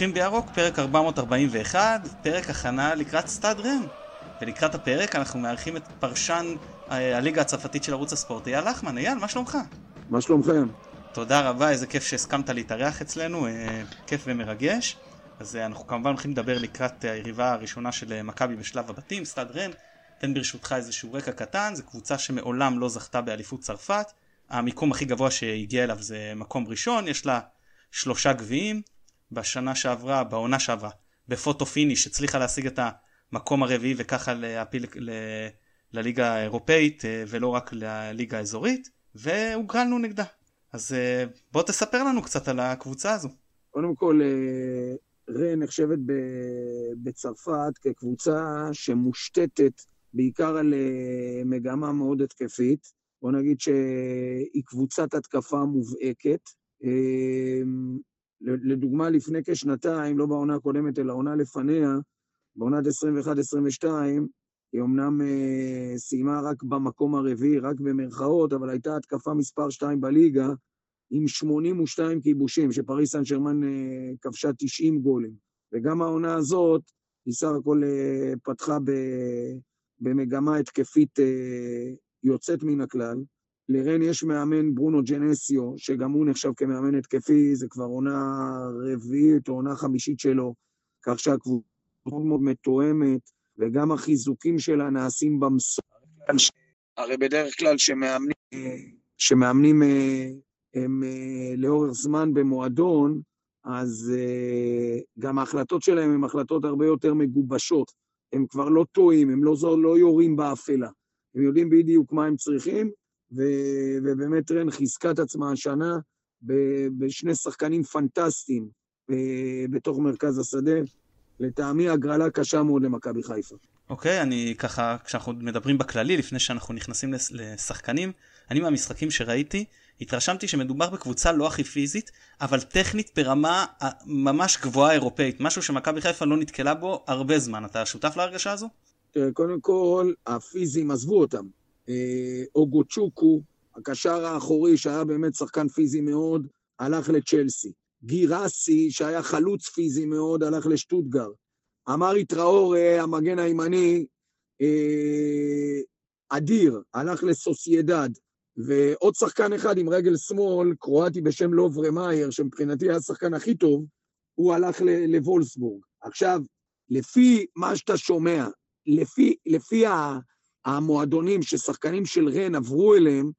צוחים בירוק, פרק 441, פרק הכנה לקראת סטאד רן. ולקראת הפרק אנחנו מארחים את פרשן אה, הליגה הצרפתית של ערוץ הספורט, אייל לחמן. אייל, מה שלומך? מה שלומכם? תודה רבה, איזה כיף שהסכמת להתארח אצלנו, אה, כיף ומרגש. אז אה, אנחנו כמובן הולכים לדבר לקראת היריבה הראשונה של מכבי בשלב הבתים, סטאד רן. תן ברשותך איזשהו רקע קטן, זו קבוצה שמעולם לא זכתה באליפות צרפת. המיקום הכי גבוה שהגיע אליו זה מקום ראשון, יש לה שלושה גביעים. בשנה שעברה, בעונה שעברה, בפוטו פיניש, הצליחה להשיג את המקום הרביעי וככה להפיל. לליגה האירופאית אה, ולא רק לליגה האזורית, והוגרלנו נגדה. אז אה, בוא תספר לנו קצת על הקבוצה הזו. קודם כל, אה, רן נחשבת בצרפת כקבוצה שמושתתת בעיקר על מגמה מאוד התקפית. בוא נגיד שהיא קבוצת התקפה מובהקת. לדוגמה, לפני כשנתיים, לא בעונה הקודמת, אלא עונה לפניה, בעונת 21-22, היא אמנם אה, סיימה רק במקום הרביעי, רק במרכאות, אבל הייתה התקפה מספר 2 בליגה, עם 82 כיבושים, שפריס סן שרמן אה, כבשה 90 גולים. וגם העונה הזאת, היא סך הכל אה, פתחה ב, במגמה התקפית אה, יוצאת מן הכלל. לרן יש מאמן ברונו ג'נסיו, שגם הוא נחשב כמאמן התקפי, זה כבר עונה רביעית או עונה חמישית שלו, כך שהקבוצה מאוד מאוד מתואמת, וגם החיזוקים שלה נעשים במסור. הרי בדרך כלל שמאמנים, שמאמנים אה, הם אה, לאורך זמן במועדון, אז אה, גם ההחלטות שלהם הן החלטות הרבה יותר מגובשות. הם כבר לא טועים, הם לא, לא יורים באפלה. הם יודעים בדיוק מה הם צריכים, ובאמת רן חיזקה את עצמה השנה בשני שחקנים פנטסטיים בתוך מרכז השדה. לטעמי הגרלה קשה מאוד למכבי חיפה. אוקיי, okay, אני ככה, כשאנחנו מדברים בכללי, לפני שאנחנו נכנסים לשחקנים, אני מהמשחקים שראיתי, התרשמתי שמדובר בקבוצה לא הכי פיזית, אבל טכנית ברמה ממש גבוהה אירופאית, משהו שמכבי חיפה לא נתקלה בו הרבה זמן. אתה שותף להרגשה הזו? קודם כל, הפיזיים עזבו אותם. אה, אוגוצ'וקו, הקשר האחורי, שהיה באמת שחקן פיזי מאוד, הלך לצ'לסי. גירסי, שהיה חלוץ פיזי מאוד, הלך לשטוטגר. אמרי טראורה, המגן הימני, אה, אדיר, הלך לסוסיידד. ועוד שחקן אחד עם רגל שמאל, קרואטי בשם לוברה מאייר, שמבחינתי היה השחקן הכי טוב, הוא הלך לוולסבורג. עכשיו, לפי מה שאתה שומע, לפי, לפי המועדונים ששחקנים של רן עברו אליהם,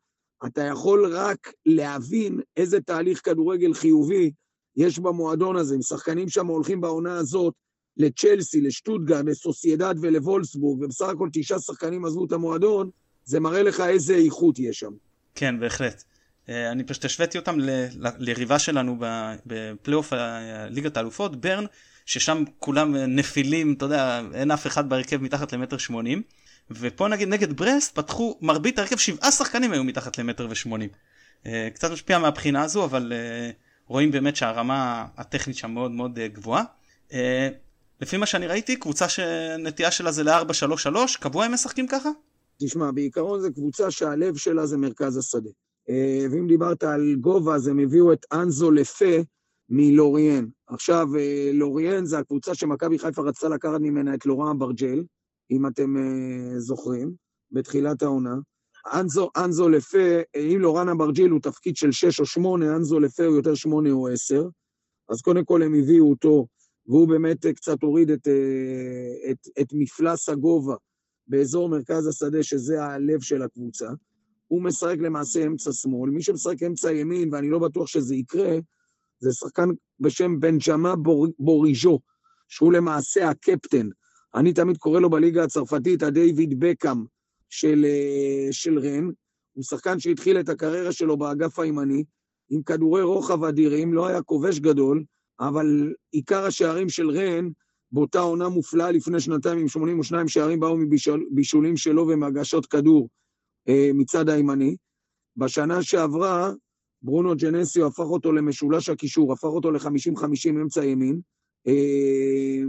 אתה יכול רק להבין איזה תהליך כדורגל חיובי יש במועדון הזה. אם שחקנים שם הולכים בעונה הזאת לצ'לסי, לשטוטגרד, לסוסיידד ולוולסבורג, ובסך הכל תשעה שחקנים עזבו את המועדון, זה מראה לך איזה איכות יש שם. כן, בהחלט. אה, אני פשוט השוויתי אותם ליריבה שלנו בפלייאוף ליגת האלופות, ברן, ששם כולם נפילים, אתה יודע, אין אף אחד בהרכב מתחת למטר שמונים. ופה נגיד נגד ברסט פתחו מרבית הרכב שבעה שחקנים היו מתחת למטר ושמונים. אה, קצת משפיע מהבחינה הזו אבל אה, רואים באמת שהרמה הטכנית שם מאוד מאוד אה, גבוהה. לפי מה שאני ראיתי קבוצה שנטייה שלה זה ל-4-3-3 קבוע הם משחקים ככה? תשמע בעיקרון זו קבוצה שהלב שלה זה מרכז השדה. ואם דיברת על גובה אז הם הביאו את אנזו לפה מלוריאן. עכשיו לוריאן זה הקבוצה שמכבי חיפה רצתה לקחת ממנה את לורן אברג'ל. אם אתם uh, זוכרים, בתחילת העונה. אנזו, אנזו לפה, אם לורן אברג'יל הוא תפקיד של 6 או 8, אנזו לפה הוא יותר 8 או 10. אז קודם כל הם הביאו אותו, והוא באמת קצת הוריד את, את, את מפלס הגובה באזור מרכז השדה, שזה הלב של הקבוצה. הוא משחק למעשה אמצע שמאל. מי שמשחק אמצע ימין, ואני לא בטוח שזה יקרה, זה שחקן בשם בנג'מה בור, בוריז'ו, שהוא למעשה הקפטן. אני תמיד קורא לו בליגה הצרפתית הדיוויד בקאם של, אה, של רן. הוא שחקן שהתחיל את הקריירה שלו באגף הימני, עם כדורי רוחב אדירים, לא היה כובש גדול, אבל עיקר השערים של רן, באותה עונה מופלאה לפני שנתיים עם 82 שערים באו מבישולים שלו ומהגשות כדור אה, מצד הימני. בשנה שעברה, ברונו ג'נסיו הפך אותו למשולש הקישור, הפך אותו ל-50-50 אמצע ימין. אה,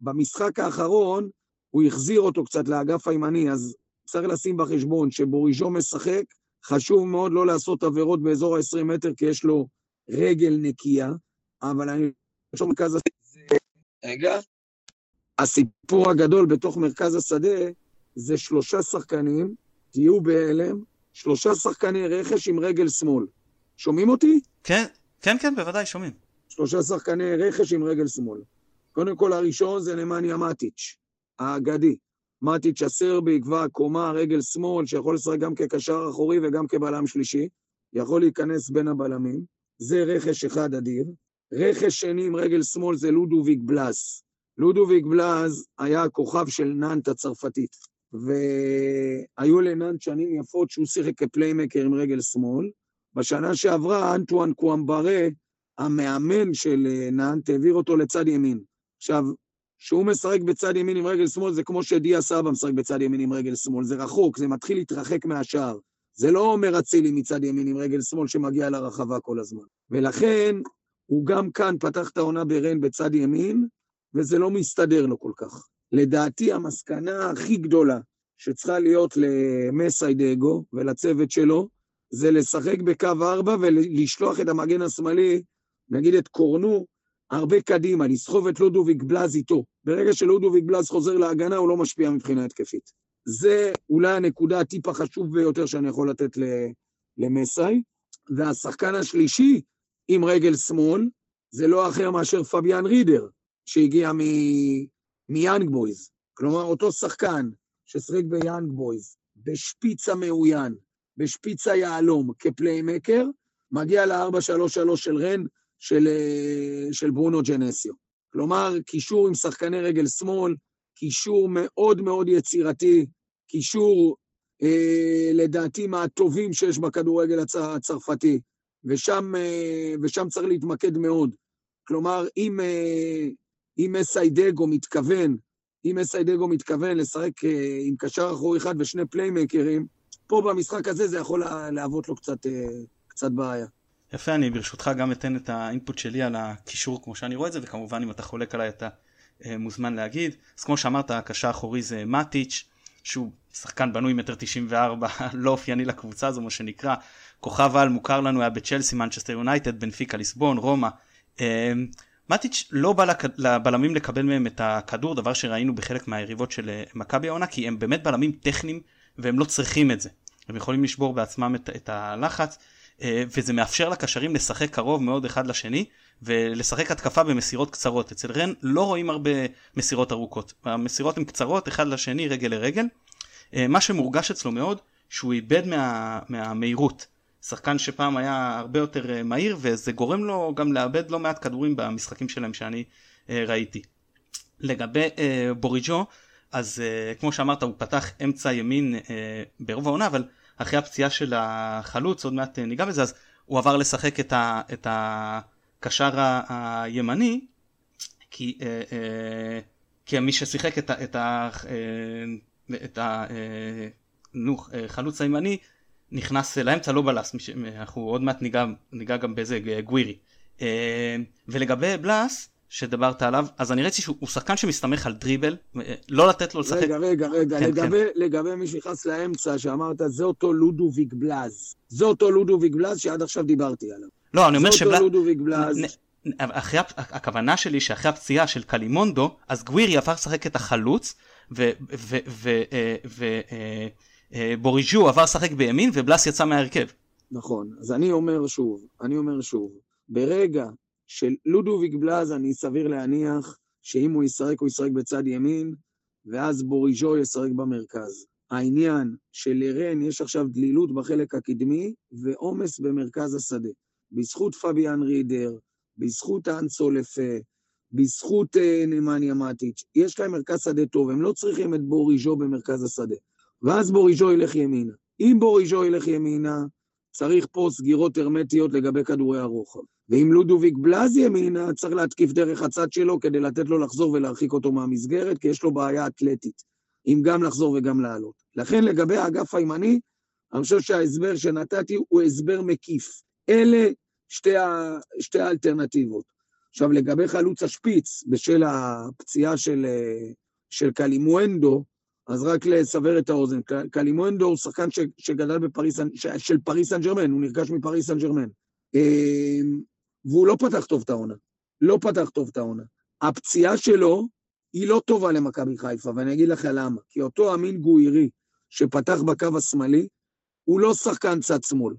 במשחק האחרון הוא החזיר אותו קצת לאגף הימני, אז צריך לשים בחשבון שבוריז'ו משחק, חשוב מאוד לא לעשות עבירות באזור ה-20 מטר, כי יש לו רגל נקייה, אבל אני חושב מרכז זה רגע. הסיפור הגדול בתוך מרכז השדה זה שלושה שחקנים, תהיו בהלם, שלושה שחקני רכש עם רגל שמאל. שומעים אותי? כן, כן, כן, בוודאי, שומעים. שלושה שחקני רכש עם רגל שמאל. קודם כל, הראשון זה נמניה מטיץ', האגדי. מטיץ' הסרבי, כבר קומה, רגל שמאל, שיכול לשחק גם כקשר אחורי וגם כבלם שלישי. יכול להיכנס בין הבלמים. זה רכש אחד אדיר. רכש שני עם רגל שמאל זה לודוביק בלאס. לודוביק בלאז היה הכוכב של נאנט הצרפתית, והיו לנאנט שנים יפות שהוא שיחק כפליימקר עם רגל שמאל. בשנה שעברה אנטואן קוואמברה, המאמן של אה, נאנט, העביר אותו לצד ימין. עכשיו, כשהוא משחק בצד ימין עם רגל שמאל, זה כמו שדיה סבא משחק בצד ימין עם רגל שמאל, זה רחוק, זה מתחיל להתרחק מהשער. זה לא אומר אצילי מצד ימין עם רגל שמאל שמגיע לרחבה כל הזמן. ולכן, הוא גם כאן פתח את העונה ברן בצד ימין, וזה לא מסתדר לו כל כך. לדעתי, המסקנה הכי גדולה שצריכה להיות למסי דאגו ולצוות שלו, זה לשחק בקו ארבע ולשלוח את המגן השמאלי, נגיד את קורנו, הרבה קדימה, לסחוב את לודוביק בלז איתו. ברגע שלודוביק בלז חוזר להגנה, הוא לא משפיע מבחינה התקפית. זה אולי הנקודה הטיפ החשוב ביותר שאני יכול לתת למסי. והשחקן השלישי עם רגל שמאל, זה לא אחר מאשר פביאן רידר, שהגיע מיאנג בויז. כלומר, אותו שחקן ששחק ביאנג בויז, בשפיץ המעוין, בשפיץ היהלום, כ playmaker, מגיע ל-4-3-3 של רן, של, אה, של ברונו ג'נסיו. כלומר, קישור עם שחקני רגל שמאל, קישור מאוד מאוד יצירתי, קישור, אה, לדעתי, מהטובים שיש בכדורגל הצ- הצרפתי, ושם, אה, ושם צריך להתמקד מאוד. כלומר, אם, אה, אם מסיידגו מתכוון, אם מסיידגו מתכוון לשחק אה, עם קשר אחורי אחד ושני פליימקרים, פה במשחק הזה זה יכול להוות לו קצת, אה, קצת בעיה. יפה, אני ברשותך גם אתן את האינפוט שלי על הקישור כמו שאני רואה את זה, וכמובן אם אתה חולק עליי אתה מוזמן להגיד. אז כמו שאמרת, הקשר האחורי זה מטיץ', שהוא שחקן בנוי מטר תשעים וארבע, לא אופייני לקבוצה הזו, מה שנקרא. כוכב על מוכר לנו היה בצ'לסי, מנצ'סטר יונייטד, בנפיקה ליסבון, רומא. מטיץ' לא בא לבלמים לקבל מהם את הכדור, דבר שראינו בחלק מהיריבות של אה, מכבי העונה, כי הם באמת בלמים טכניים והם לא צריכים את זה. הם יכולים לשבור בעצמם את, את הלחץ, אה, וזה מאפשר לקשרים לשחק קרוב מאוד אחד לשני, ולשחק התקפה במסירות קצרות. אצל רן לא רואים הרבה מסירות ארוכות. המסירות הן קצרות אחד לשני, רגל לרגל. אה, מה שמורגש אצלו מאוד, שהוא איבד מה, מהמהירות. שחקן שפעם היה הרבה יותר אה, מהיר וזה גורם לו גם לאבד לא מעט כדורים במשחקים שלהם שאני אה, ראיתי. לגבי אה, בוריג'ו אז כמו שאמרת הוא פתח אמצע ימין ברוב העונה אבל אחרי הפציעה של החלוץ עוד מעט ניגע בזה אז הוא עבר לשחק את, ה, את הקשר הימני כי, כי מי ששיחק את, ה, את, ה, את החלוץ הימני נכנס לאמצע לא בלס, אנחנו עוד מעט ניגע, ניגע גם באיזה גווירי. אה, ולגבי בלס, שדיברת עליו, אז אני ראיתי שהוא שחקן שמסתמך על דריבל, אה, לא לתת לו לשחק. רגע, רגע, רגע, כן, לגבי, כן. לגבי מי שנכנס לאמצע, שאמרת, זה אותו לודוביק בלאז. זה אותו לודוביק בלאז שעד עכשיו דיברתי עליו. לא, אני אומר שבלאז... זה אותו לודוביק בלאז. אחרי, הכוונה שלי שאחרי הפציעה של קלימונדו, אז גווירי עבר לשחק את החלוץ, ו... ו, ו, אה, אה, עבר לשחק בימין ובלס יצא מההרכב. נכון, אז אני אומר שוב, אני אומר שוב, ברגע של לודוביק בלאז אני סביר להניח שאם הוא ישחק הוא ישחק בצד ימין ואז בוריג'ו ישחק במרכז. העניין שלרן יש עכשיו דלילות בחלק הקדמי ועומס במרכז השדה. בזכות פביאן רידר, בזכות אנסו לפה, בזכות uh, נמניה מטיץ', יש להם מרכז שדה טוב, הם לא צריכים את בוריג'ו במרכז השדה. ואז בוריז'ו ילך ימינה. אם בוריז'ו ילך ימינה, צריך פה סגירות הרמטיות לגבי כדורי הרוחב. ואם לודוביק בלז ימינה, צריך להתקיף דרך הצד שלו כדי לתת לו לחזור ולהרחיק אותו מהמסגרת, כי יש לו בעיה אתלטית, אם גם לחזור וגם לעלות. לכן לגבי האגף הימני, אני חושב שההסבר שנתתי הוא הסבר מקיף. אלה שתי, ה... שתי האלטרנטיבות. עכשיו, לגבי חלוץ השפיץ, בשל הפציעה של, של קלימונדו, אז רק לסבר את האוזן, קלימונדו הוא שחקן ש, שגדל בפריס, ש, של פריס סן ג'רמן, הוא נרכש מפריס סן ג'רמן. והוא לא פתח טוב את העונה. לא פתח טוב את העונה. הפציעה שלו היא לא טובה למכבי חיפה, ואני אגיד לך למה. כי אותו אמין גוירי שפתח בקו השמאלי, הוא לא שחקן צד שמאל.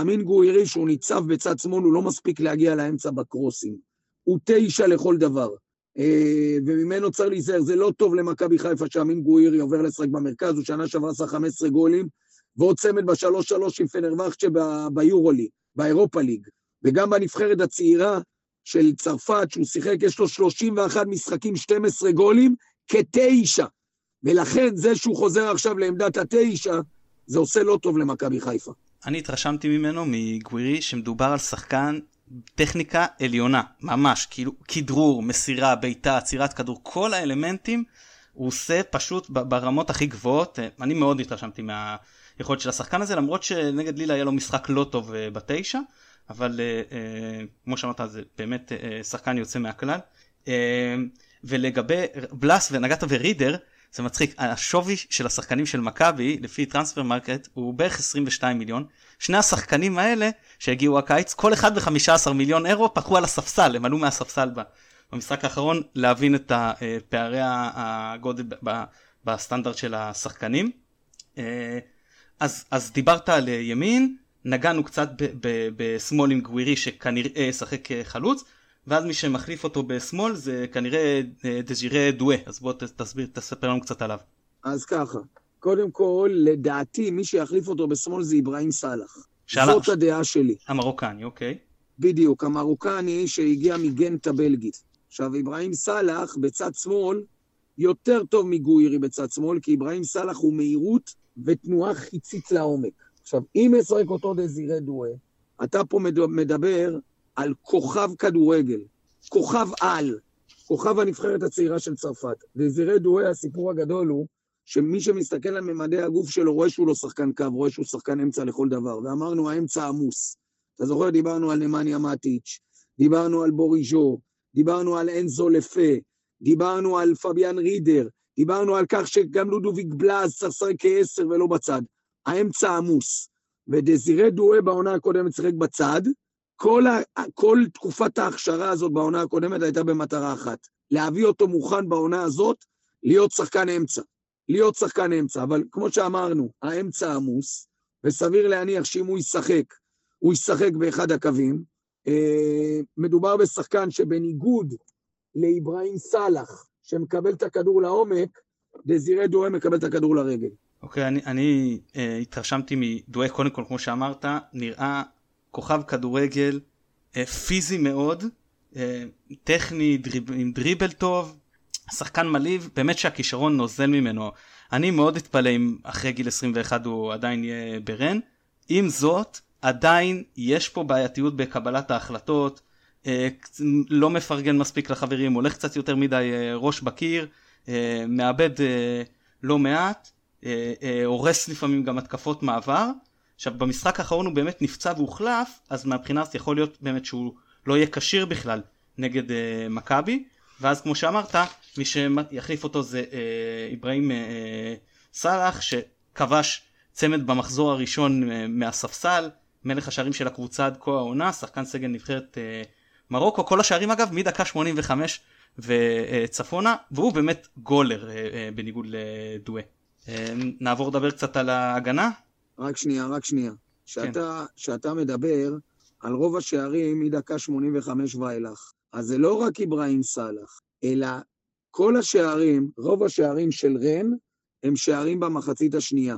אמין גוירי, שהוא ניצב בצד שמאל, הוא לא מפסיק להגיע לאמצע בקרוסים. הוא תשע לכל דבר. אה, וממנו צריך להיזהר, זה לא טוב למכבי חיפה שאמין גוירי עובר לשחק במרכז, הוא שנה שעברה עשה 15 גולים, ועוד צמד בשלוש שלוש עם פנרווחצ'ה ביורוליג, באירופה ליג. וגם בנבחרת הצעירה של צרפת, שהוא שיחק, יש לו 31 משחקים, 12 גולים, כתשע. ולכן זה שהוא חוזר עכשיו לעמדת התשע, זה עושה לא טוב למכבי חיפה. אני התרשמתי ממנו, מגווירי, שמדובר על שחקן טכניקה עליונה, ממש, כאילו כדרור, מסירה, בעיטה, עצירת כדור, כל האלמנטים הוא עושה פשוט ברמות הכי גבוהות. אני מאוד התרשמתי מהיכולת של השחקן הזה, למרות שנגד לילה היה לו משחק לא טוב אה, בתשע, אבל אה, אה, כמו שאמרת זה באמת שחקן יוצא מהכלל. ולגבי בלאס ונגאטה ורידר, זה מצחיק, השווי של השחקנים של מכבי לפי טרנספר מרקט הוא בערך 22 מיליון. שני השחקנים האלה שהגיעו הקיץ, כל אחד ב-15 מיליון אירו פחו על הספסל, הם עלו מהספסל במשחק האחרון להבין את פערי הגודל בסטנדרט של השחקנים. אז, אז דיברת על ימין, נגענו קצת בשמאל עם גווירי שכנראה ישחק חלוץ. ואז מי שמחליף אותו בשמאל זה כנראה אה, דז'ירה דואה, אז בוא תסביר, תספר לנו קצת עליו. אז ככה, קודם כל, לדעתי, מי שיחליף אותו בשמאל זה אברהים סאלח. זאת הדעה שלי. המרוקני, אוקיי. בדיוק, המרוקני שהגיע מגנט הבלגית. עכשיו, אברהים סאלח בצד שמאל יותר טוב מגוירי בצד שמאל, כי אברהים סאלח הוא מהירות ותנועה חיצית לעומק. עכשיו, אם ישחק אותו דזירה דואה, אתה פה מדבר על כוכב כדורגל, כוכב על, כוכב הנבחרת הצעירה של צרפת. דזירי דואה, הסיפור הגדול הוא שמי שמסתכל על ממדי הגוף שלו רואה שהוא לא שחקן קו, רואה שהוא שחקן אמצע לכל דבר. ואמרנו, האמצע עמוס. אתה זוכר, דיברנו על נמניה מטיץ', דיברנו על בוריז'ו, דיברנו על אנזו לפה, דיברנו על פביאן רידר, דיברנו על כך שגם לודוביק בלאז צריך לשחק כעשר ולא בצד. האמצע עמוס. ודזירי דואה בעונה הקודמת שיחק בצד, כל, ה, כל תקופת ההכשרה הזאת בעונה הקודמת הייתה במטרה אחת, להביא אותו מוכן בעונה הזאת, להיות שחקן אמצע. להיות שחקן אמצע, אבל כמו שאמרנו, האמצע עמוס, וסביר להניח שאם הוא ישחק, הוא ישחק באחד הקווים. אה, מדובר בשחקן שבניגוד לאיברהים סאלח, שמקבל את הכדור לעומק, דזירי דואה מקבל את הכדור לרגל. אוקיי, אני, אני אה, התרשמתי מדואה, קודם כל, כמו שאמרת, נראה כוכב כדורגל אה, פיזי מאוד, אה, טכני, דריב, עם דריבל טוב, שחקן מלהיב, באמת שהכישרון נוזל ממנו. אני מאוד אתפלא אם אחרי גיל 21 הוא עדיין יהיה ברן. עם זאת, עדיין יש פה בעייתיות בקבלת ההחלטות, אה, לא מפרגן מספיק לחברים, הולך קצת יותר מדי ראש בקיר, מאבד לא מעט, הורס לפעמים גם התקפות מעבר. עכשיו במשחק האחרון הוא באמת נפצע והוחלף, אז מהבחינה הזאת יכול להיות באמת שהוא לא יהיה כשיר בכלל נגד uh, מכבי, ואז כמו שאמרת, מי שיחליף אותו זה uh, אברהים uh, סאלח, שכבש צמד במחזור הראשון uh, מהספסל, מלך השערים של הקבוצה עד כה העונה, שחקן סגל נבחרת uh, מרוקו, כל השערים אגב מדקה 85 וצפונה, והוא באמת גולר uh, uh, בניגוד לדואה. Uh, נעבור לדבר קצת על ההגנה. רק שנייה, רק שנייה. שאתה, כן. שאתה מדבר על רוב השערים מדקה 85 ואילך. אז זה לא רק אברהים סאלח, אלא כל השערים, רוב השערים של רן, הם שערים במחצית השנייה.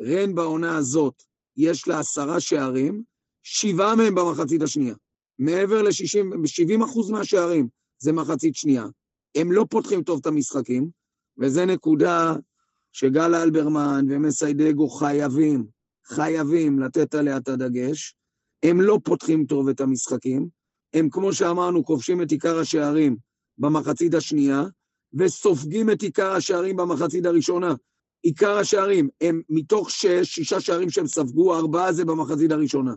רן בעונה הזאת, יש לה עשרה שערים, שבעה מהם במחצית השנייה. מעבר ל-60, 70 אחוז מהשערים זה מחצית שנייה. הם לא פותחים טוב את המשחקים, וזו נקודה שגל אלברמן ומסיידגו חייבים, חייבים לתת עליה את הדגש. הם לא פותחים טוב את המשחקים, הם, כמו שאמרנו, כובשים את עיקר השערים במחצית השנייה, וסופגים את עיקר השערים במחצית הראשונה. עיקר השערים, הם מתוך שש, שישה שערים שהם ספגו, ארבעה זה במחצית הראשונה.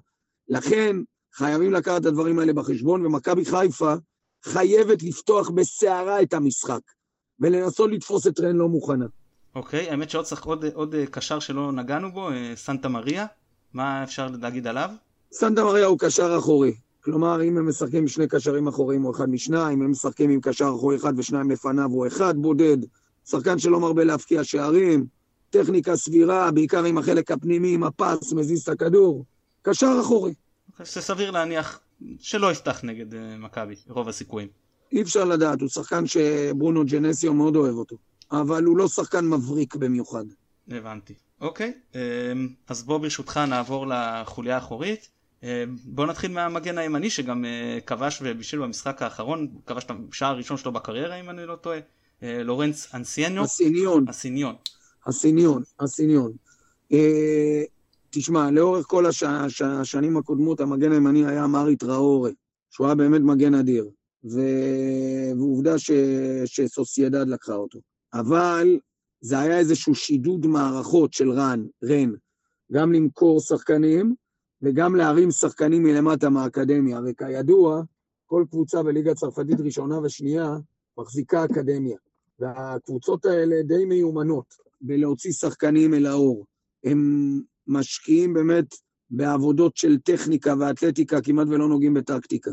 לכן, חייבים לקחת את הדברים האלה בחשבון, ומכבי חיפה חייבת לפתוח בסערה את המשחק, ולנסות לתפוס את רן לא מוכנה. אוקיי, האמת שעוד צריך עוד, עוד אה, קשר שלא נגענו בו, אה, סנטה מריה, מה אפשר להגיד עליו? סנטה מריה הוא קשר אחורי. כלומר, אם הם משחקים עם שני קשרים אחוריים הוא אחד משניים, אם הם משחקים עם קשר אחורי אחד ושניים לפניו הוא אחד בודד, שחקן שלא מרבה להבקיע שערים, טכניקה סבירה, בעיקר עם החלק הפנימי, עם הפס, מזיז את הכדור, קשר אחורי. זה סביר להניח שלא יפתח נגד אה, מכבי, רוב הסיכויים. אי אפשר לדעת, הוא שחקן שברונו ג'נסיו מאוד אוהב אותו, אבל הוא לא שחקן מבריק במיוחד. הבנתי. אוקיי, אמ, אז בוא ברשותך נעבור לחוליה האחורית. אמ, בוא נתחיל מהמגן הימני שגם אה, כבש ובישל במשחק האחרון, כבש את השער הראשון שלו בקריירה אם אני לא טועה, אה, לורנס אנסיאניו. אסיניון. אסיניון. אסיניון, אסיניון. אה, תשמע, לאורך כל הש... הש... השנים הקודמות המגן הימני היה מרי טראורי, שהוא היה באמת מגן אדיר, ו... ועובדה ש... שסוסיידד לקחה אותו. אבל זה היה איזשהו שידוד מערכות של רן, רן, גם למכור שחקנים וגם להרים שחקנים מלמטה מהאקדמיה, וכידוע, כל קבוצה בליגה הצרפתית ראשונה ושנייה מחזיקה אקדמיה, והקבוצות האלה די מיומנות בלהוציא שחקנים אל האור. הם משקיעים באמת בעבודות של טכניקה ואתלטיקה, כמעט ולא נוגעים בטקטיקה.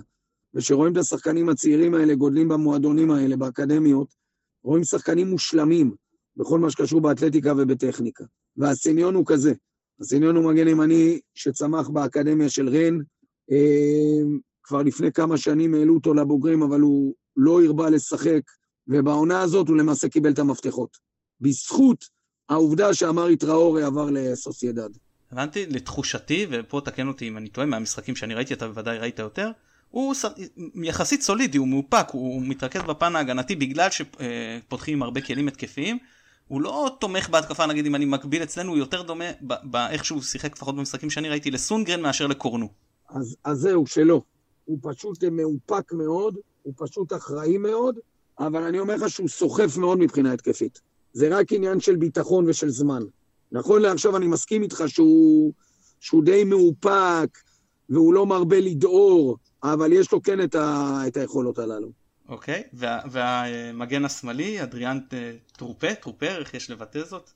וכשרואים את השחקנים הצעירים האלה גודלים במועדונים האלה, באקדמיות, רואים שחקנים מושלמים בכל מה שקשור באתלטיקה ובטכניקה. והסניון הוא כזה, הסניון הוא מגן ימני שצמח באקדמיה של רן, אה, כבר לפני כמה שנים העלו אותו לבוגרים, אבל הוא לא הרבה לשחק, ובעונה הזאת הוא למעשה קיבל את המפתחות. בזכות העובדה שאמרי טראורי עבר לסוסיידד. הבנתי, לתחושתי, ופה תקן אותי אם אני טועה, מהמשחקים שאני ראיתי, אתה בוודאי ראית יותר, הוא יחסית סולידי, הוא מאופק, הוא מתרכז בפן ההגנתי בגלל שפותחים עם הרבה כלים התקפיים. הוא לא תומך בהתקפה, נגיד אם אני מקביל אצלנו, הוא יותר דומה באיך שהוא שיחק לפחות במשחקים שאני ראיתי לסונגרן מאשר לקורנו. אז, אז זהו, שלא. הוא פשוט מאופק מאוד, הוא פשוט אחראי מאוד, אבל אני אומר לך שהוא סוחף מאוד מבחינה התקפית. זה רק עניין של ביטחון ושל זמן. נכון לעכשיו אני מסכים איתך שהוא, שהוא די מאופק, והוא לא מרבה לדהור, אבל יש לו כן את, ה, את היכולות הללו. אוקיי, וה, והמגן השמאלי, אדריאן אה, טרופה, טרופר, איך יש לבטא זאת?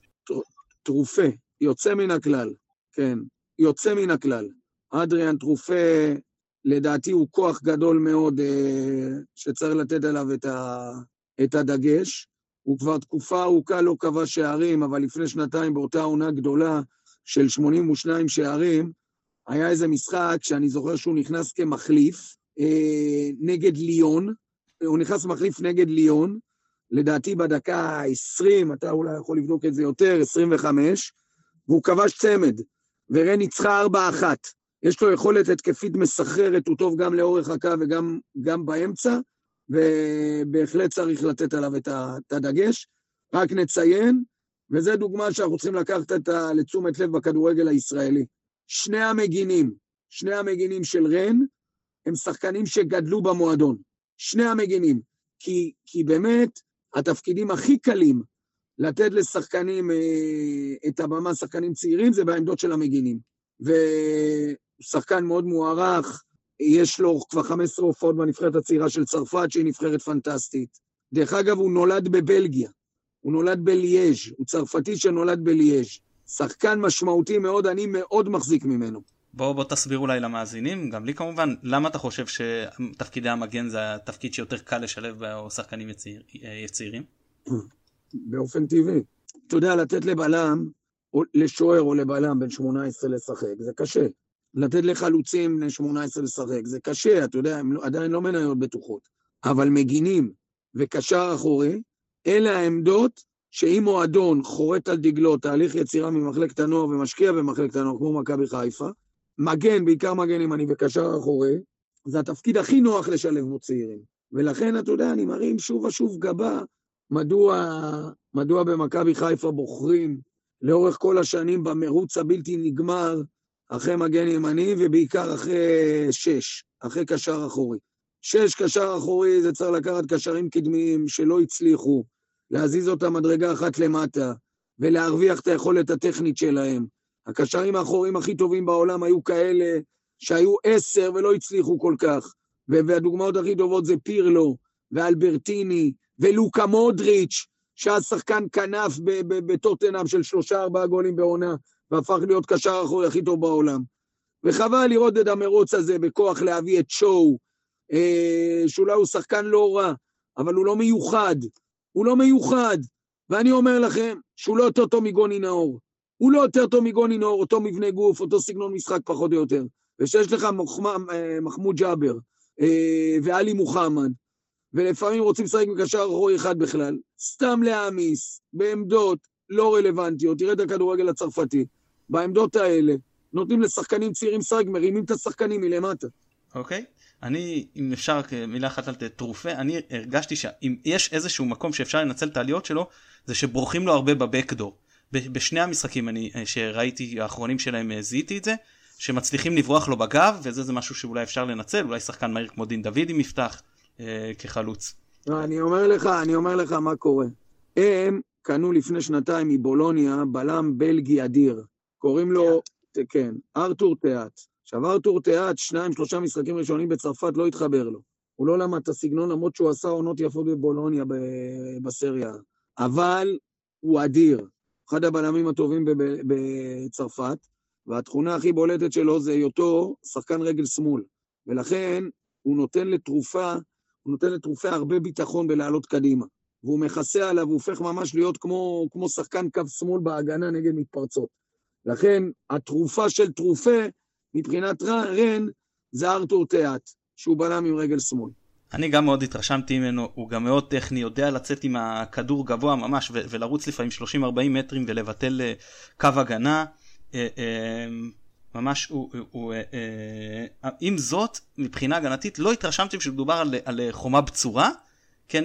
טרופה, יוצא מן הכלל, כן, יוצא מן הכלל. אדריאן טרופה, לדעתי הוא כוח גדול מאוד אה, שצריך לתת עליו את, ה, את הדגש. הוא כבר תקופה ארוכה לא קבע שערים, אבל לפני שנתיים באותה עונה גדולה של 82 שערים, היה איזה משחק שאני זוכר שהוא נכנס כמחליף אה, נגד ליון, הוא נכנס מחליף נגד ליון, לדעתי בדקה ה-20, אתה אולי יכול לבדוק את זה יותר, 25, והוא כבש צמד, ורן ניצחה 4-1. יש לו יכולת התקפית מסחררת, הוא טוב גם לאורך הקו וגם באמצע, ובהחלט צריך לתת עליו את הדגש. רק נציין, וזו דוגמה שאנחנו צריכים לקחת לתשומת לב בכדורגל הישראלי. שני המגינים, שני המגינים של רן, הם שחקנים שגדלו במועדון. שני המגינים. כי, כי באמת, התפקידים הכי קלים לתת לשחקנים אה, את הבמה, שחקנים צעירים, זה בעמדות של המגינים. ושחקן מאוד מוערך, יש לו כבר 15 הופעות בנבחרת הצעירה של צרפת, שהיא נבחרת פנטסטית. דרך אגב, הוא נולד בבלגיה, הוא נולד בליאז', הוא צרפתי שנולד בליאז'. שחקן משמעותי מאוד, אני מאוד מחזיק ממנו. בוא, בוא תסביר אולי למאזינים, גם לי כמובן, למה אתה חושב שתפקידי המגן זה התפקיד שיותר קל לשלב בו שחקנים יציר, צעירים? באופן טבעי. אתה יודע, לתת לבלם, או לשוער או לבלם בן 18 לשחק, זה קשה. לתת לחלוצים בני 18 לשחק, זה קשה, אתה יודע, הם לא, עדיין לא מניות בטוחות. אבל מגינים וקשר אחורי, אלה העמדות שאם מועדון חורט על דגלו תהליך יצירה ממחלקת הנוער ומשקיע במחלקת הנוער, כמו מכבי חיפה, מגן, בעיקר מגן ימני וקשר אחורי, זה התפקיד הכי נוח לשלב בו צעירים. ולכן, אתה יודע, אני מרים שוב ושוב גבה, מדוע, מדוע במכבי חיפה בוחרים לאורך כל השנים במרוץ הבלתי נגמר אחרי מגן ימני, ובעיקר אחרי שש, אחרי קשר אחורי. שש, קשר אחורי, זה צריך לקחת קשרים קדמיים שלא הצליחו, להזיז אותם מדרגה אחת למטה, ולהרוויח את היכולת הטכנית שלהם. הקשרים האחוריים הכי טובים בעולם היו כאלה שהיו עשר ולא הצליחו כל כך. והדוגמאות הכי טובות זה פירלו, ואלברטיני, ולוקה מודריץ', שהיה שחקן כנף בטוטנאם של שלושה ארבעה גולים בעונה, והפך להיות קשר אחורי הכי טוב בעולם. וחבל לראות את המרוץ הזה בכוח להביא את שואו, אה, שאולי הוא שחקן לא רע, אבל הוא לא מיוחד. הוא לא מיוחד. ואני אומר לכם שהוא לא יותר טוב מגוני נאור. הוא לא יותר טוב מגוני נאור, אותו מבנה גוף, אותו סגנון משחק פחות או יותר. ושיש לך אה, מחמוד ג'אבר אה, ואלי מוחמד, ולפעמים רוצים לשחק מקשר אחורי אחד בכלל, סתם להעמיס, בעמדות לא רלוונטיות, תראה את הכדורגל הצרפתי, בעמדות האלה, נותנים לשחקנים צעירים לשחק, מרימים את השחקנים מלמטה. אוקיי. Okay. אני, אם אפשר מילה אחת על תרופה, אני הרגשתי שאם יש איזשהו מקום שאפשר לנצל את העליות שלו, זה שבורחים לו הרבה בבקדור. בשני המשחקים אני, שראיתי האחרונים שלהם אה, זיהיתי את זה, שמצליחים לברוח לו בגב, וזה זה משהו שאולי אפשר לנצל, אולי שחקן מהיר כמו דין דוד עם יפתח אה, כחלוץ. לא, אני אומר לך, אני אומר לך מה קורה. הם קנו לפני שנתיים מבולוניה בלם בלגי אדיר. קוראים לו, כן, ארתור תיאט. ארתור תיאט, שניים, שלושה משחקים ראשונים בצרפת, לא התחבר לו. הוא לא למד את הסגנון, למרות שהוא עשה עונות יפות בבולוניה בסריה. אבל הוא אדיר. אחד הבלמים הטובים בצרפת, והתכונה הכי בולטת שלו זה היותו שחקן רגל שמאל. ולכן הוא נותן לתרופה, הוא נותן לתרופה הרבה ביטחון בלעלות קדימה. והוא מכסה עליו, הוא הופך ממש להיות כמו, כמו שחקן קו שמאל בהגנה נגד מתפרצות. לכן התרופה של תרופה, מבחינת רן, זה ארתור תיאט, שהוא בלם עם רגל שמאל. אני גם מאוד התרשמתי ממנו, הוא גם מאוד טכני, יודע לצאת עם הכדור גבוה ממש ולרוץ לפעמים 30-40 מטרים ולבטל אה, קו הגנה. אה, אה, ממש הוא, הוא, הוא עם זאת מבחינה הגנתית לא התרשמתי שמדובר על, על חומה בצורה, כן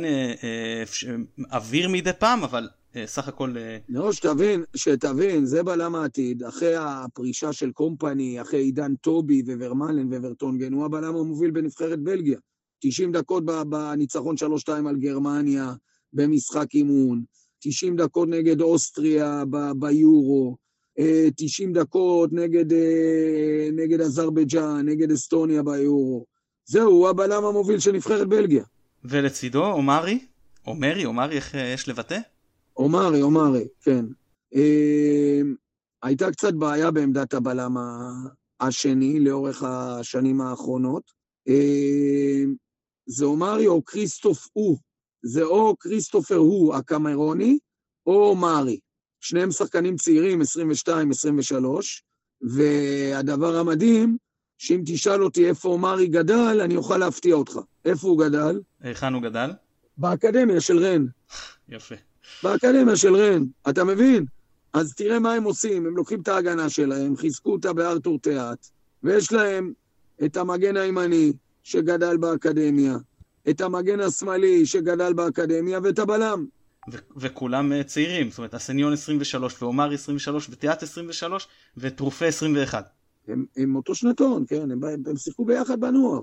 אוויר מדי פעם אבל סך הכל... לא, שתבין, שתבין, זה בלם העתיד, אחרי הפרישה של קומפני, אחרי עידן טובי וורמלן וורטונגן, הוא הבלם המוביל בנבחרת בלגיה. 90 דקות בניצחון 3-2 על גרמניה במשחק אימון, 90 דקות נגד אוסטריה ביורו, 90 אה, דקות נגד, אה, נגד אזרבייג'אן, נגד אסטוניה ביורו. זהו, הוא הבלם המוביל של נבחרת בלגיה. ולצידו, אומרי? אומרי, אומרי, איך אה, יש לבטא? אומרי, אומרי, כן. הייתה קצת בעיה בעמדת הבלם השני לאורך השנים האחרונות. זה אומרי או כריסטוף הוא, זה או כריסטופר הוא הקמרוני, או אומרי. שניהם שחקנים צעירים, 22-23, והדבר המדהים, שאם תשאל אותי איפה אומרי גדל, אני אוכל להפתיע אותך. איפה הוא גדל? היכן הוא גדל? באקדמיה של רן. יפה. באקדמיה של רן, אתה מבין? אז תראה מה הם עושים, הם לוקחים את ההגנה שלהם, חיזקו אותה בארתור תיאט, ויש להם את המגן הימני, שגדל באקדמיה, את המגן השמאלי שגדל באקדמיה ואת הבלם. ו- וכולם uh, צעירים, זאת אומרת הסניון 23 ואומר 23 ותיאט 23 וטרופה 21. הם, הם אותו שנתון, כן, הם, הם שיחקו ביחד בנוער.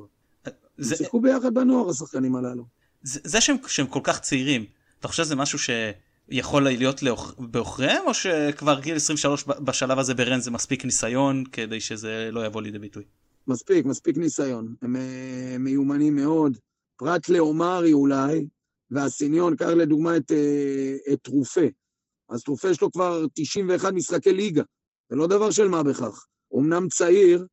זה... הם שיחקו ביחד בנוער השחקנים הללו. זה, זה שהם, שהם כל כך צעירים, אתה חושב שזה משהו שיכול להיות בעוכריהם או שכבר גיל 23 בשלב הזה ברן זה מספיק ניסיון כדי שזה לא יבוא לידי ביטוי? מספיק, מספיק ניסיון. הם אה, מיומנים מאוד. פרט לאומרי אולי, והסיניון, קח לדוגמה את, אה, את תרופה. אז תרופה יש לו כבר 91 משחקי ליגה, זה לא דבר של מה בכך. אמנם צעיר,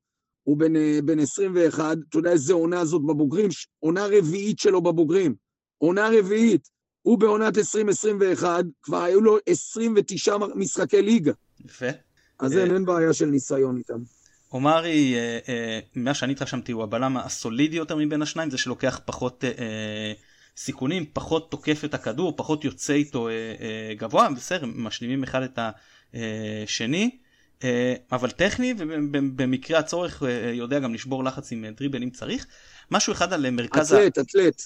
הוא בן, אה, בן 21, אתה יודע איזה עונה זאת בבוגרים? עונה רביעית שלו בבוגרים. עונה רביעית. הוא בעונת 2021, כבר היו לו 29 משחקי ליגה. יפה. אז אין, אין בעיה של ניסיון איתם. אומרי, אה, אה, מה שאני התרשמתי הוא הבלם הסולידי יותר מבין השניים, זה שלוקח פחות אה, סיכונים, פחות תוקף את הכדור, פחות יוצא איתו גבוה, בסדר, משלימים אחד את השני, אבל טכני ובמקרה הצורך יודע גם לשבור לחץ עם דריבל אם צריך. משהו אחד על מרכז... אתלט, ה... אתלט,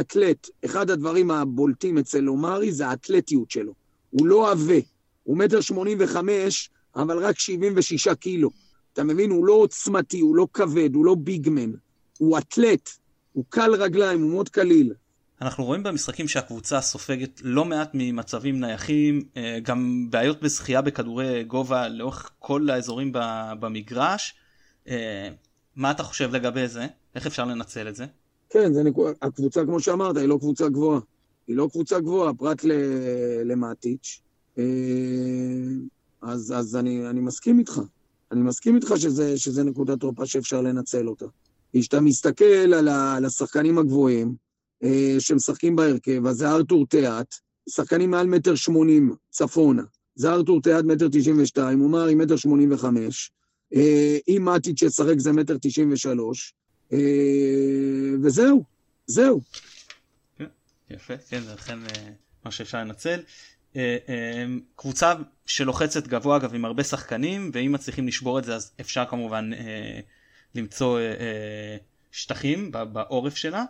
אתלט. אחד הדברים הבולטים אצל אומרי זה האתלטיות שלו. הוא לא עבה, הוא מטר שמונים וחמש, אבל רק 76 קילו. אתה מבין? הוא לא עוצמתי, הוא לא כבד, הוא לא ביגמן. הוא אתלט, הוא קל רגליים, הוא מאוד קליל. אנחנו רואים במשחקים שהקבוצה סופגת לא מעט ממצבים נייחים, אה, גם בעיות בזכייה בכדורי גובה לאורך כל האזורים במגרש. אה, מה אתה חושב לגבי זה? איך אפשר לנצל את זה? כן, זה נקו... הקבוצה, כמו שאמרת, היא לא קבוצה גבוהה. היא לא קבוצה גבוהה, פרט ל... למטיץ'. אה, אז, אז אני, אני מסכים איתך. אני מסכים איתך שזה, שזה נקודת תורפה שאפשר לנצל אותה. כשאתה מסתכל על, ה, על השחקנים הגבוהים אה, שמשחקים בהרכב, אז זה ארתור תיאט, שחקנים מעל מטר שמונים צפונה. זה ארתור תיאט מטר תשעים ושתיים, עומר עם מטר שמונים וחמש. אה, אם מטיץ' ישחק זה מטר תשעים ושלוש. אה, וזהו, זהו. כן, יפה, כן, זה אכן אה, מה שאפשר לנצל. אה, קבוצה שלוחצת גבוה אגב עם הרבה שחקנים ואם מצליחים לשבור את זה אז אפשר כמובן למצוא שטחים בעורף שלה.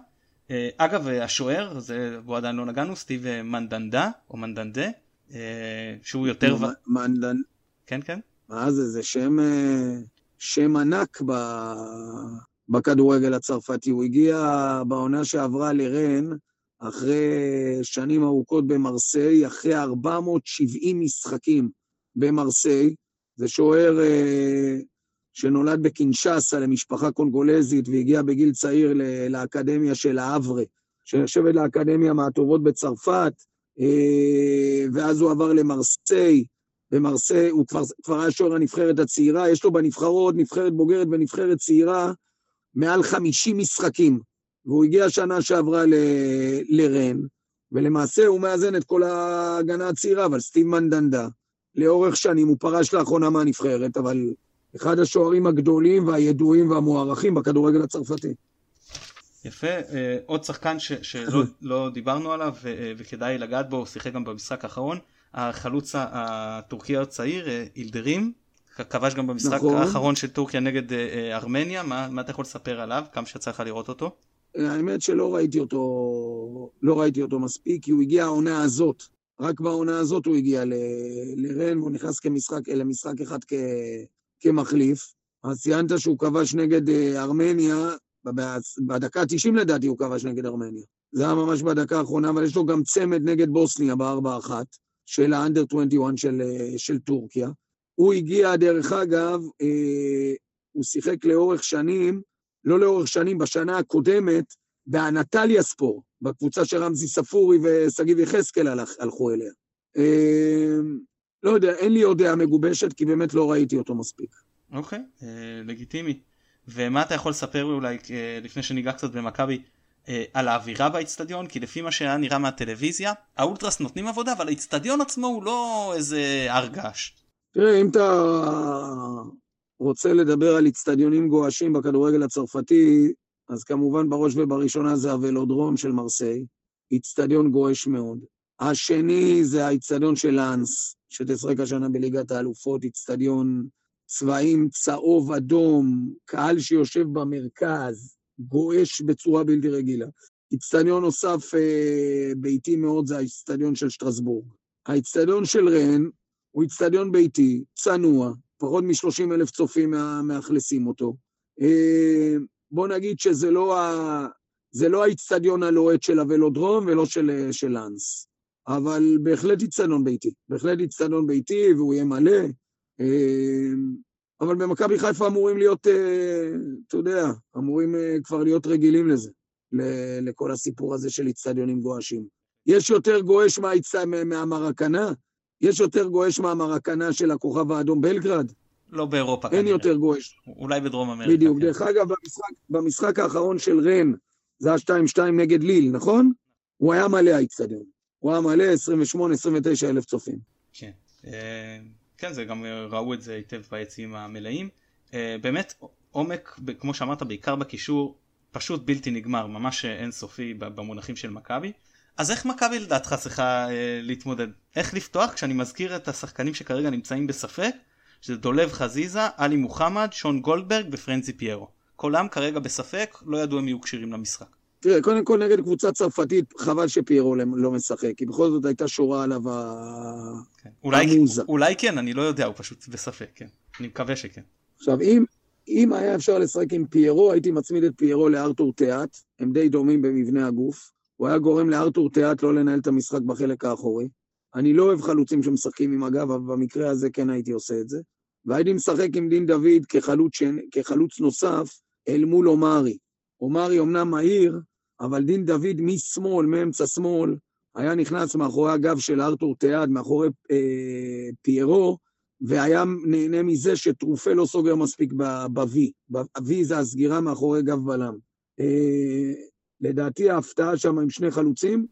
אגב השוער זה בו עדיין לא נגענו סטיב מנדנדה או מנדנדה שהוא יותר. מנדנ... כן כן. מה זה זה שם שם ענק ב... בכדורגל הצרפתי הוא הגיע בעונה שעברה לרן אחרי שנים ארוכות במרסיי, אחרי 470 משחקים במרסיי. זה שוער אה, שנולד בקינשאסה למשפחה קונגולזית והגיע בגיל צעיר לאקדמיה של האברה, שנחשבת לאקדמיה מהטובות בצרפת, אה, ואז הוא עבר למרסיי. במרסיי הוא כבר, כבר היה שוער הנבחרת הצעירה, יש לו בנבחרות נבחרת בוגרת ונבחרת צעירה מעל 50 משחקים. והוא הגיע שנה שעברה ל... לרן, ולמעשה הוא מאזן את כל ההגנה הצעירה, אבל סטיב מנדנדה, לאורך שנים, הוא פרש לאחרונה מהנבחרת, אבל אחד השוערים הגדולים והידועים והמוערכים בכדורגל הצרפתי. יפה, אה, עוד שחקן ש, שלא לא דיברנו עליו ו, אה, וכדאי לגעת בו, הוא שיחק גם במשחק האחרון, החלוץ הטורקי הצעיר, אה, אילדרים, כבש גם במשחק נכון. האחרון של טורקיה נגד ארמניה, מה, מה אתה יכול לספר עליו, כמה שיצא לך לראות אותו? האמת שלא ראיתי אותו, לא ראיתי אותו מספיק, כי הוא הגיע העונה הזאת. רק בעונה הזאת הוא הגיע ל, לרן, והוא נכנס כמשחק, למשחק אחד כ, כמחליף. אז ציינת שהוא כבש נגד אה, ארמניה, בדקה ה-90 לדעתי הוא כבש נגד ארמניה. זה היה ממש בדקה האחרונה, אבל יש לו גם צמד נגד בוסניה בארבע אחת, של האנדר 21 של, אה, של טורקיה. הוא הגיע, דרך אגב, אה, הוא שיחק לאורך שנים, לא לאורך שנים, בשנה הקודמת, באנטליה ספור, בקבוצה שרמזי ספורי ושגיב יחזקאל הלכו אליה. אה, לא יודע, אין לי עוד דעה מגובשת, כי באמת לא ראיתי אותו מספיק. אוקיי, אה, לגיטימי. ומה אתה יכול לספר אולי, אה, לפני שניגע קצת במכבי, על האווירה באיצטדיון? כי לפי מה שהיה נראה מהטלוויזיה, האולטרס נותנים עבודה, אבל האיצטדיון עצמו הוא לא איזה הר געש. תראה, אם אתה רוצה לדבר על אצטדיונים גועשים בכדורגל הצרפתי, אז כמובן בראש ובראשונה זה הוולודרום של מרסיי, אצטדיון גועש מאוד. השני זה האצטדיון של לאנס, שתשחק השנה בליגת האלופות, אצטדיון צבעים צהוב אדום, קהל שיושב במרכז, גועש בצורה בלתי רגילה. אצטדיון נוסף אה, ביתי מאוד זה האצטדיון של שטרסבורג. האצטדיון של רן הוא אצטדיון ביתי, צנוע, פחות מ-30 אלף צופים מאכלסים אותו. אה, בוא נגיד שזה לא, ה... לא האיצטדיון הלוהט של הוולודרום ולא של, של לאנס, אבל בהחלט איצטדיון ביתי. בהחלט איצטדיון ביתי והוא יהיה מלא. אה, אבל במכבי חיפה אמורים להיות, אה, אתה יודע, אמורים כבר להיות רגילים לזה, לכל הסיפור הזה של איצטדיונים גועשים. יש יותר גועש מהמרקנה? יש יותר גועש מהמרקנה של הכוכב האדום בלגרד? לא באירופה אין כנראה. יותר גועש. אולי בדרום אמריקה. בדיוק. כן. דרך אגב, במשחק, במשחק האחרון של רן, זה היה 2-2 נגד ליל, נכון? הוא היה מלא האיצטדיון. הוא היה מלא 28-29 אלף צופים. כן. אה, כן, זה גם אה, ראו את זה היטב ביציעים המלאים. אה, באמת, עומק, כמו שאמרת, בעיקר בקישור, פשוט בלתי נגמר, ממש אינסופי במונחים של מכבי. אז איך מכבי לדעתך צריכה אה, להתמודד? איך לפתוח כשאני מזכיר את השחקנים שכרגע נמצאים בספק, שזה דולב חזיזה, עלי מוחמד, שון גולדברג ופרנזי פיירו. כולם כרגע בספק, לא ידעו אם יהיו כשירים למשחק. תראה, קודם כל נגד קבוצה צרפתית, חבל שפיירו לא, לא משחק, כי בכל זאת הייתה שורה עליו כן. אולי, המוזה. אולי כן, אני לא יודע, הוא פשוט בספק, כן. אני מקווה שכן. עכשיו, אם, אם היה אפשר לשחק עם פיירו, הייתי מצמיד את פיירו לארתור תיאט, הם די דומים במבנה הגוף. הוא היה גורם לארתור תיאט לא לנהל את המשחק בחלק האחורי. אני לא אוהב חלוצים שמשחקים עם הגב, אבל במקרה הזה כן הייתי עושה את זה. והייתי משחק עם דין דוד כחלוץ, ש... כחלוץ נוסף אל מול אומרי. אומרי אמנם מהיר, אבל דין דוד משמאל, מאמצע שמאל, היה נכנס מאחורי הגב של ארתור תיאד, מאחורי אה, פיירו, והיה נהנה מזה שטרופה לא סוגר מספיק ב-V. ב-V זה הסגירה מאחורי גב בלם. אה, לדעתי ההפתעה שם עם שני חלוצים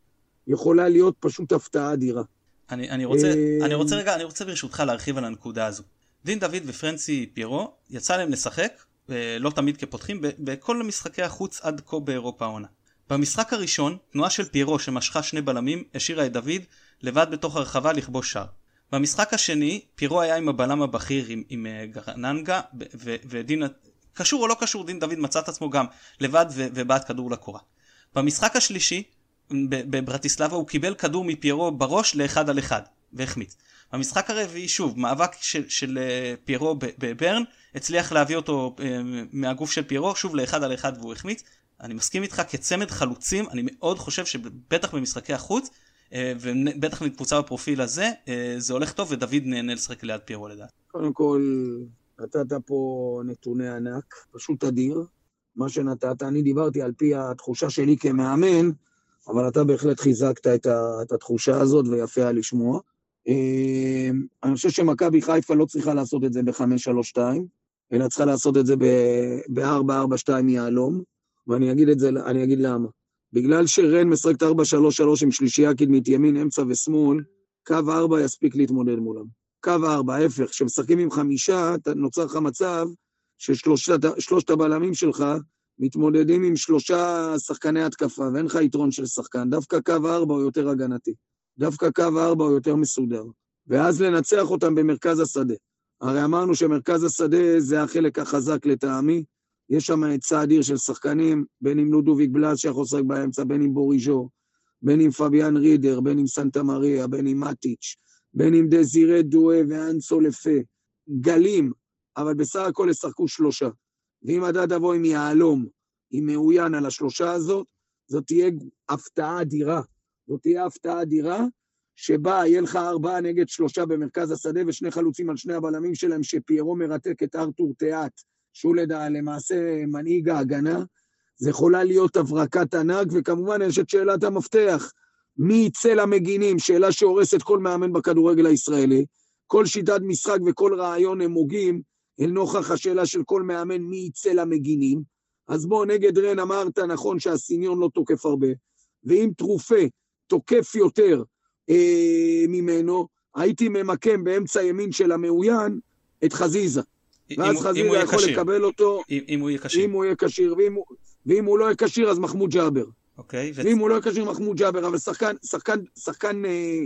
יכולה להיות פשוט הפתעה אדירה. אני, אני, רוצה, אה... אני רוצה רגע, אני רוצה ברשותך להרחיב על הנקודה הזו. דין דוד ופרנסי פיירו, יצא להם לשחק, אה, לא תמיד כפותחים, בכל משחקי החוץ עד כה באירופה העונה. במשחק הראשון, תנועה של פיירו שמשכה שני בלמים, השאירה את דוד לבד בתוך הרחבה לכבוש שער. במשחק השני, פירו היה עם הבלם הבכיר, עם, עם אה, גרננגה, ודין, קשור או לא קשור, דין דוד מצא את עצמו גם לבד ובעט כדור לקורה. במשחק השלישי, בברטיסלבה הוא קיבל כדור מפיירו בראש לאחד על אחד, והחמיץ. במשחק הרביעי, שוב, מאבק של, של אה, פיירו בברן, הצליח להביא אותו אה, מהגוף של פיירו, שוב לאחד על אחד והוא החמיץ. אני מסכים איתך, כצמד חלוצים, אני מאוד חושב שבטח במשחקי החוץ, אה, ובטח מקבוצה בפרופיל הזה, זה הולך טוב ודוד נהנה לשחק ליד פיירו לדעת. קודם כל, נתת פה נתוני ענק, פשוט אדיר. מה שנתת, אני דיברתי על פי התחושה שלי כמאמן, אבל אתה בהחלט חיזקת את, ה, את התחושה הזאת ויפה היה לשמוע. אה, אני חושב שמכבי חיפה לא צריכה לעשות את זה ב-5-3-2, אלא צריכה לעשות את זה ב-4-4-2 יהלום, ואני אגיד את זה, אני אגיד למה. בגלל שרן משחקת 4-3-3 עם שלישייה קדמית ימין, אמצע ושמאל, קו 4 יספיק להתמודד מולם. קו 4, ההפך, כשמשחקים עם חמישה, נוצר לך מצב ששלושת הבלמים שלך מתמודדים עם שלושה שחקני התקפה, ואין לך יתרון של שחקן. דווקא קו 4 הוא יותר הגנתי. דווקא קו 4 הוא יותר מסודר. ואז לנצח אותם במרכז השדה. הרי אמרנו שמרכז השדה זה החלק החזק לטעמי, יש שם היצע אדיר של שחקנים, בין אם לודוביק בלאז שיכול לשחק באמצע, בין אם בוריז'ו, בין אם פביאן רידר, בין אם סנטה מריה, בין אם מטיץ', בין אם דזירה דואה ואנסו לפה. גלים, אבל בסך הכל ישחקו שלושה. ואם אתה תבוא עם יהלום, עם מאוין על השלושה הזאת, זאת תהיה הפתעה אדירה. זאת תהיה הפתעה אדירה, שבה יהיה לך ארבעה נגד שלושה במרכז השדה ושני חלוצים על שני הבלמים שלהם, שפיירו מרתק את ארתור תיאט. שהוא לדע, למעשה מנהיג ההגנה, זה יכולה להיות הברקת ענק, וכמובן יש את שאלת המפתח, מי יצא למגינים, שאלה שהורסת כל מאמן בכדורגל הישראלי. כל שיטת משחק וכל רעיון הם הוגים אל נוכח השאלה של כל מאמן מי יצא למגינים. אז בוא, נגד רן אמרת נכון שהסיניון לא תוקף הרבה, ואם תרופה תוקף יותר אה, ממנו, הייתי ממקם באמצע ימין של המאוין את חזיזה. ואז חזיזה יכול כשיר. לקבל אותו, אם. אם הוא יהיה כשיר, ואם, ואם הוא לא יהיה כשיר, אז מחמוד ג'אבר. אוקיי. ואם ו... הוא לא יהיה כשיר, מחמוד ג'אבר, אבל שחקן, שחקן, שחקן אה,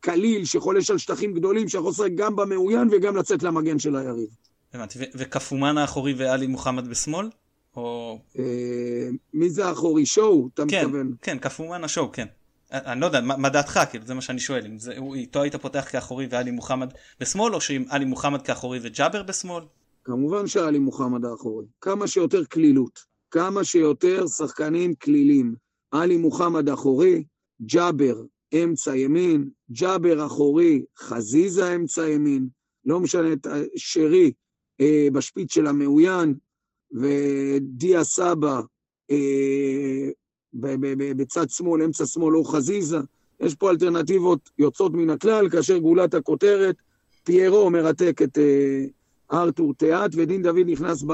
קליל שחולש על שטחים גדולים, שיכול לשחק גם במאוין וגם לצאת למגן של היריב. הבנתי, וקפומן האחורי ואלי מוחמד בשמאל? או... אה, מי זה האחורי? שואו, אתה כן, מתכוון? כן, קפומן השואו, כן. אני לא יודע, מה דעתך, כאילו, זה מה שאני שואל, אם זה, איתו היית פותח כאחורי ואלי מוחמד בשמאל, או שעם אלי מוחמד כאחורי וג'אבר בשמאל? כמובן שעלי מוחמד האחורי. כמה שיותר כלילות. כמה שיותר שחקנים כלילים. עלי מוחמד אחורי, ג'אבר אמצע ימין, ג'אבר אחורי, חזיזה אמצע ימין, לא משנה, שרי אה, בשפיץ של המאוין, ודיה סבא אה, בצד שמאל, אמצע שמאל, או חזיזה. יש פה אלטרנטיבות יוצאות מן הכלל, כאשר גולת הכותרת, פיירו מרתק את... אה, ארתור תיאט, ודין דוד נכנס ב,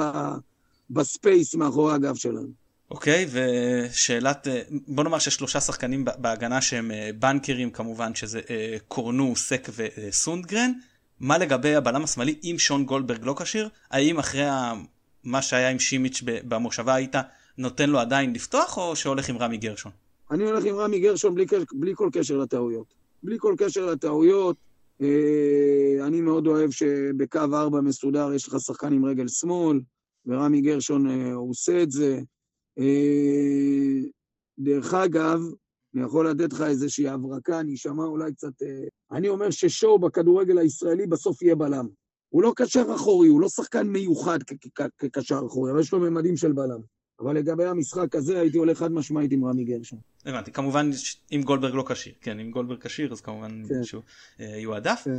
בספייס מאחורי הגב שלנו. אוקיי, ושאלת, אה, בוא נאמר ששלושה שחקנים בהגנה שהם אה, בנקרים כמובן, שזה אה, קורנו, סק וסונדגרן. מה לגבי הבלם השמאלי, אם שון גולדברג לא כשיר, האם אחרי מה שהיה עם שימיץ' במושבה היית נותן לו עדיין לפתוח, או שהולך עם רמי גרשון? אני הולך עם רמי גרשון בלי, בלי כל קשר לטעויות. בלי כל קשר לטעויות. אני מאוד אוהב שבקו ארבע מסודר יש לך שחקן עם רגל שמאל, ורמי גרשון עושה את זה. אה, דרך אגב, אני יכול לתת לך איזושהי הברקה, אני אשמע אולי קצת... אני אומר ששואו בכדורגל הישראלי בסוף יהיה בלם. הוא לא קשר אחורי, הוא לא שחקן מיוחד כקשר אחורי, אבל יש לו ממדים של בלם. אבל לגבי המשחק הזה הייתי הולך חד משמעית עם רמי גרשון. הבנתי, כמובן אם גולדברג לא כשיר, כן, אם גולדברג כשיר אז כמובן כן. שהוא אה, יועדף. כן.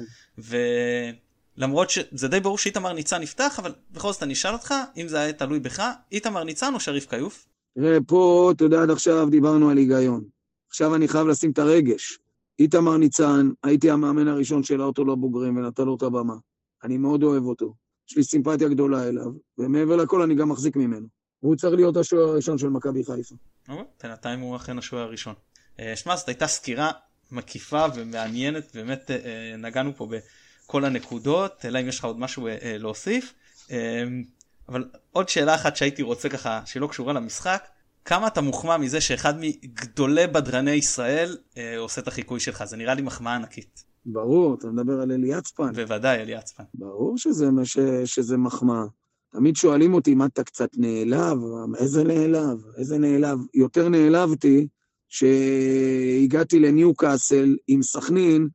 ולמרות שזה די ברור שאיתמר ניצן יפתח, אבל בכל זאת אני אשאל אותך, אם זה היה תלוי בך, איתמר ניצן או שריף כיוף? תראה, פה, אתה יודע, עד עכשיו דיברנו על היגיון. עכשיו אני חייב לשים את הרגש. איתמר ניצן, הייתי המאמן הראשון שהעלה אותו לבוגרים ונתן לו את הבמה. אני מאוד אוהב אותו. יש לי סימפתיה גדולה אליו, ומעבר לכל אני גם מחזיק ממנו. והוא צריך להיות השוער הראשון של מכבי חיפה. אוקיי, בינתיים הוא אכן השוער הראשון. אה, שמע, זאת הייתה סקירה מקיפה ומעניינת, באמת אה, נגענו פה בכל הנקודות, אלא אם יש לך עוד משהו להוסיף. אבל עוד שאלה אחת שהייתי רוצה ככה, שלא קשורה למשחק, כמה אתה מוחמא מזה שאחד מגדולי בדרני ישראל אה, עושה את החיקוי שלך? זה נראה לי מחמאה ענקית. ברור, אתה מדבר על אלי יצפן. בוודאי, אלי יצפן. ברור שזה, ש, שזה מחמאה. תמיד שואלים אותי, מה אתה קצת נעלב? איזה נעלב? איזה נעלב? יותר נעלבתי שהגעתי לניו קאסל עם סכנין,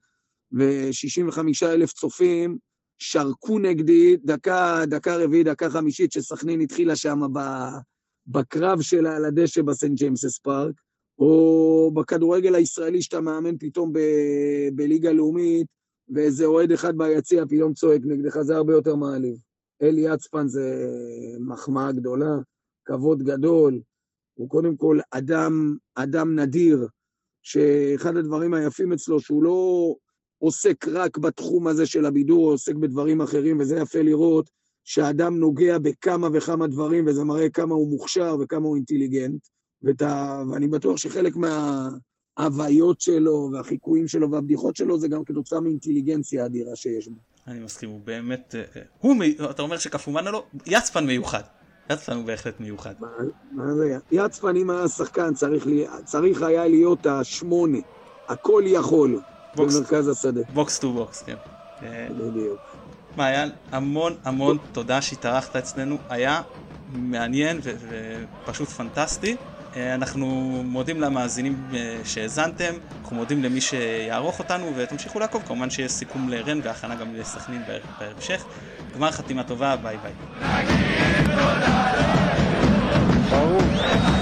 ו-65 אלף צופים שרקו נגדי דקה, דקה רביעית, דקה חמישית, שסכנין התחילה שם בקרב שלה על הדשא בסנט ג'יימסס פארק, או בכדורגל הישראלי שאתה מאמן פתאום ב- בליגה לאומית, ואיזה אוהד אחד ביציע פתאום צועק נגדך, זה הרבה יותר מעליב. אלי יצפן זה מחמאה גדולה, כבוד גדול. הוא קודם כל אדם, אדם נדיר, שאחד הדברים היפים אצלו, שהוא לא עוסק רק בתחום הזה של הבידור, עוסק בדברים אחרים, וזה יפה לראות שאדם נוגע בכמה וכמה דברים, וזה מראה כמה הוא מוכשר וכמה הוא אינטליגנט. ותה, ואני בטוח שחלק מההוויות שלו והחיקויים שלו והבדיחות שלו זה גם כתוצאה מאינטליגנציה אדירה שיש בו. אני מסכים, הוא באמת, הוא, אתה אומר שקפומן לו, יצפן מיוחד. יצפן הוא בהחלט מיוחד. מה, מה זה? יצפן אם היה שחקן צריך, לי, צריך היה להיות השמונה, הכל יכול, במרכז השדה. box to box, כן. אה, בדיוק. מעיין, המון המון תודה שהתארחת אצלנו, היה מעניין ופשוט פנטסטי. אה, אנחנו מודים למאזינים אה, שהאזנתם, אנחנו מודים למי שיערוך אותנו ותמשיכו לעקוב, כמובן שיש סיכום לרן והכנה גם לסכנין בהמשך. גמר חתימה טובה, ביי ביי. ברור.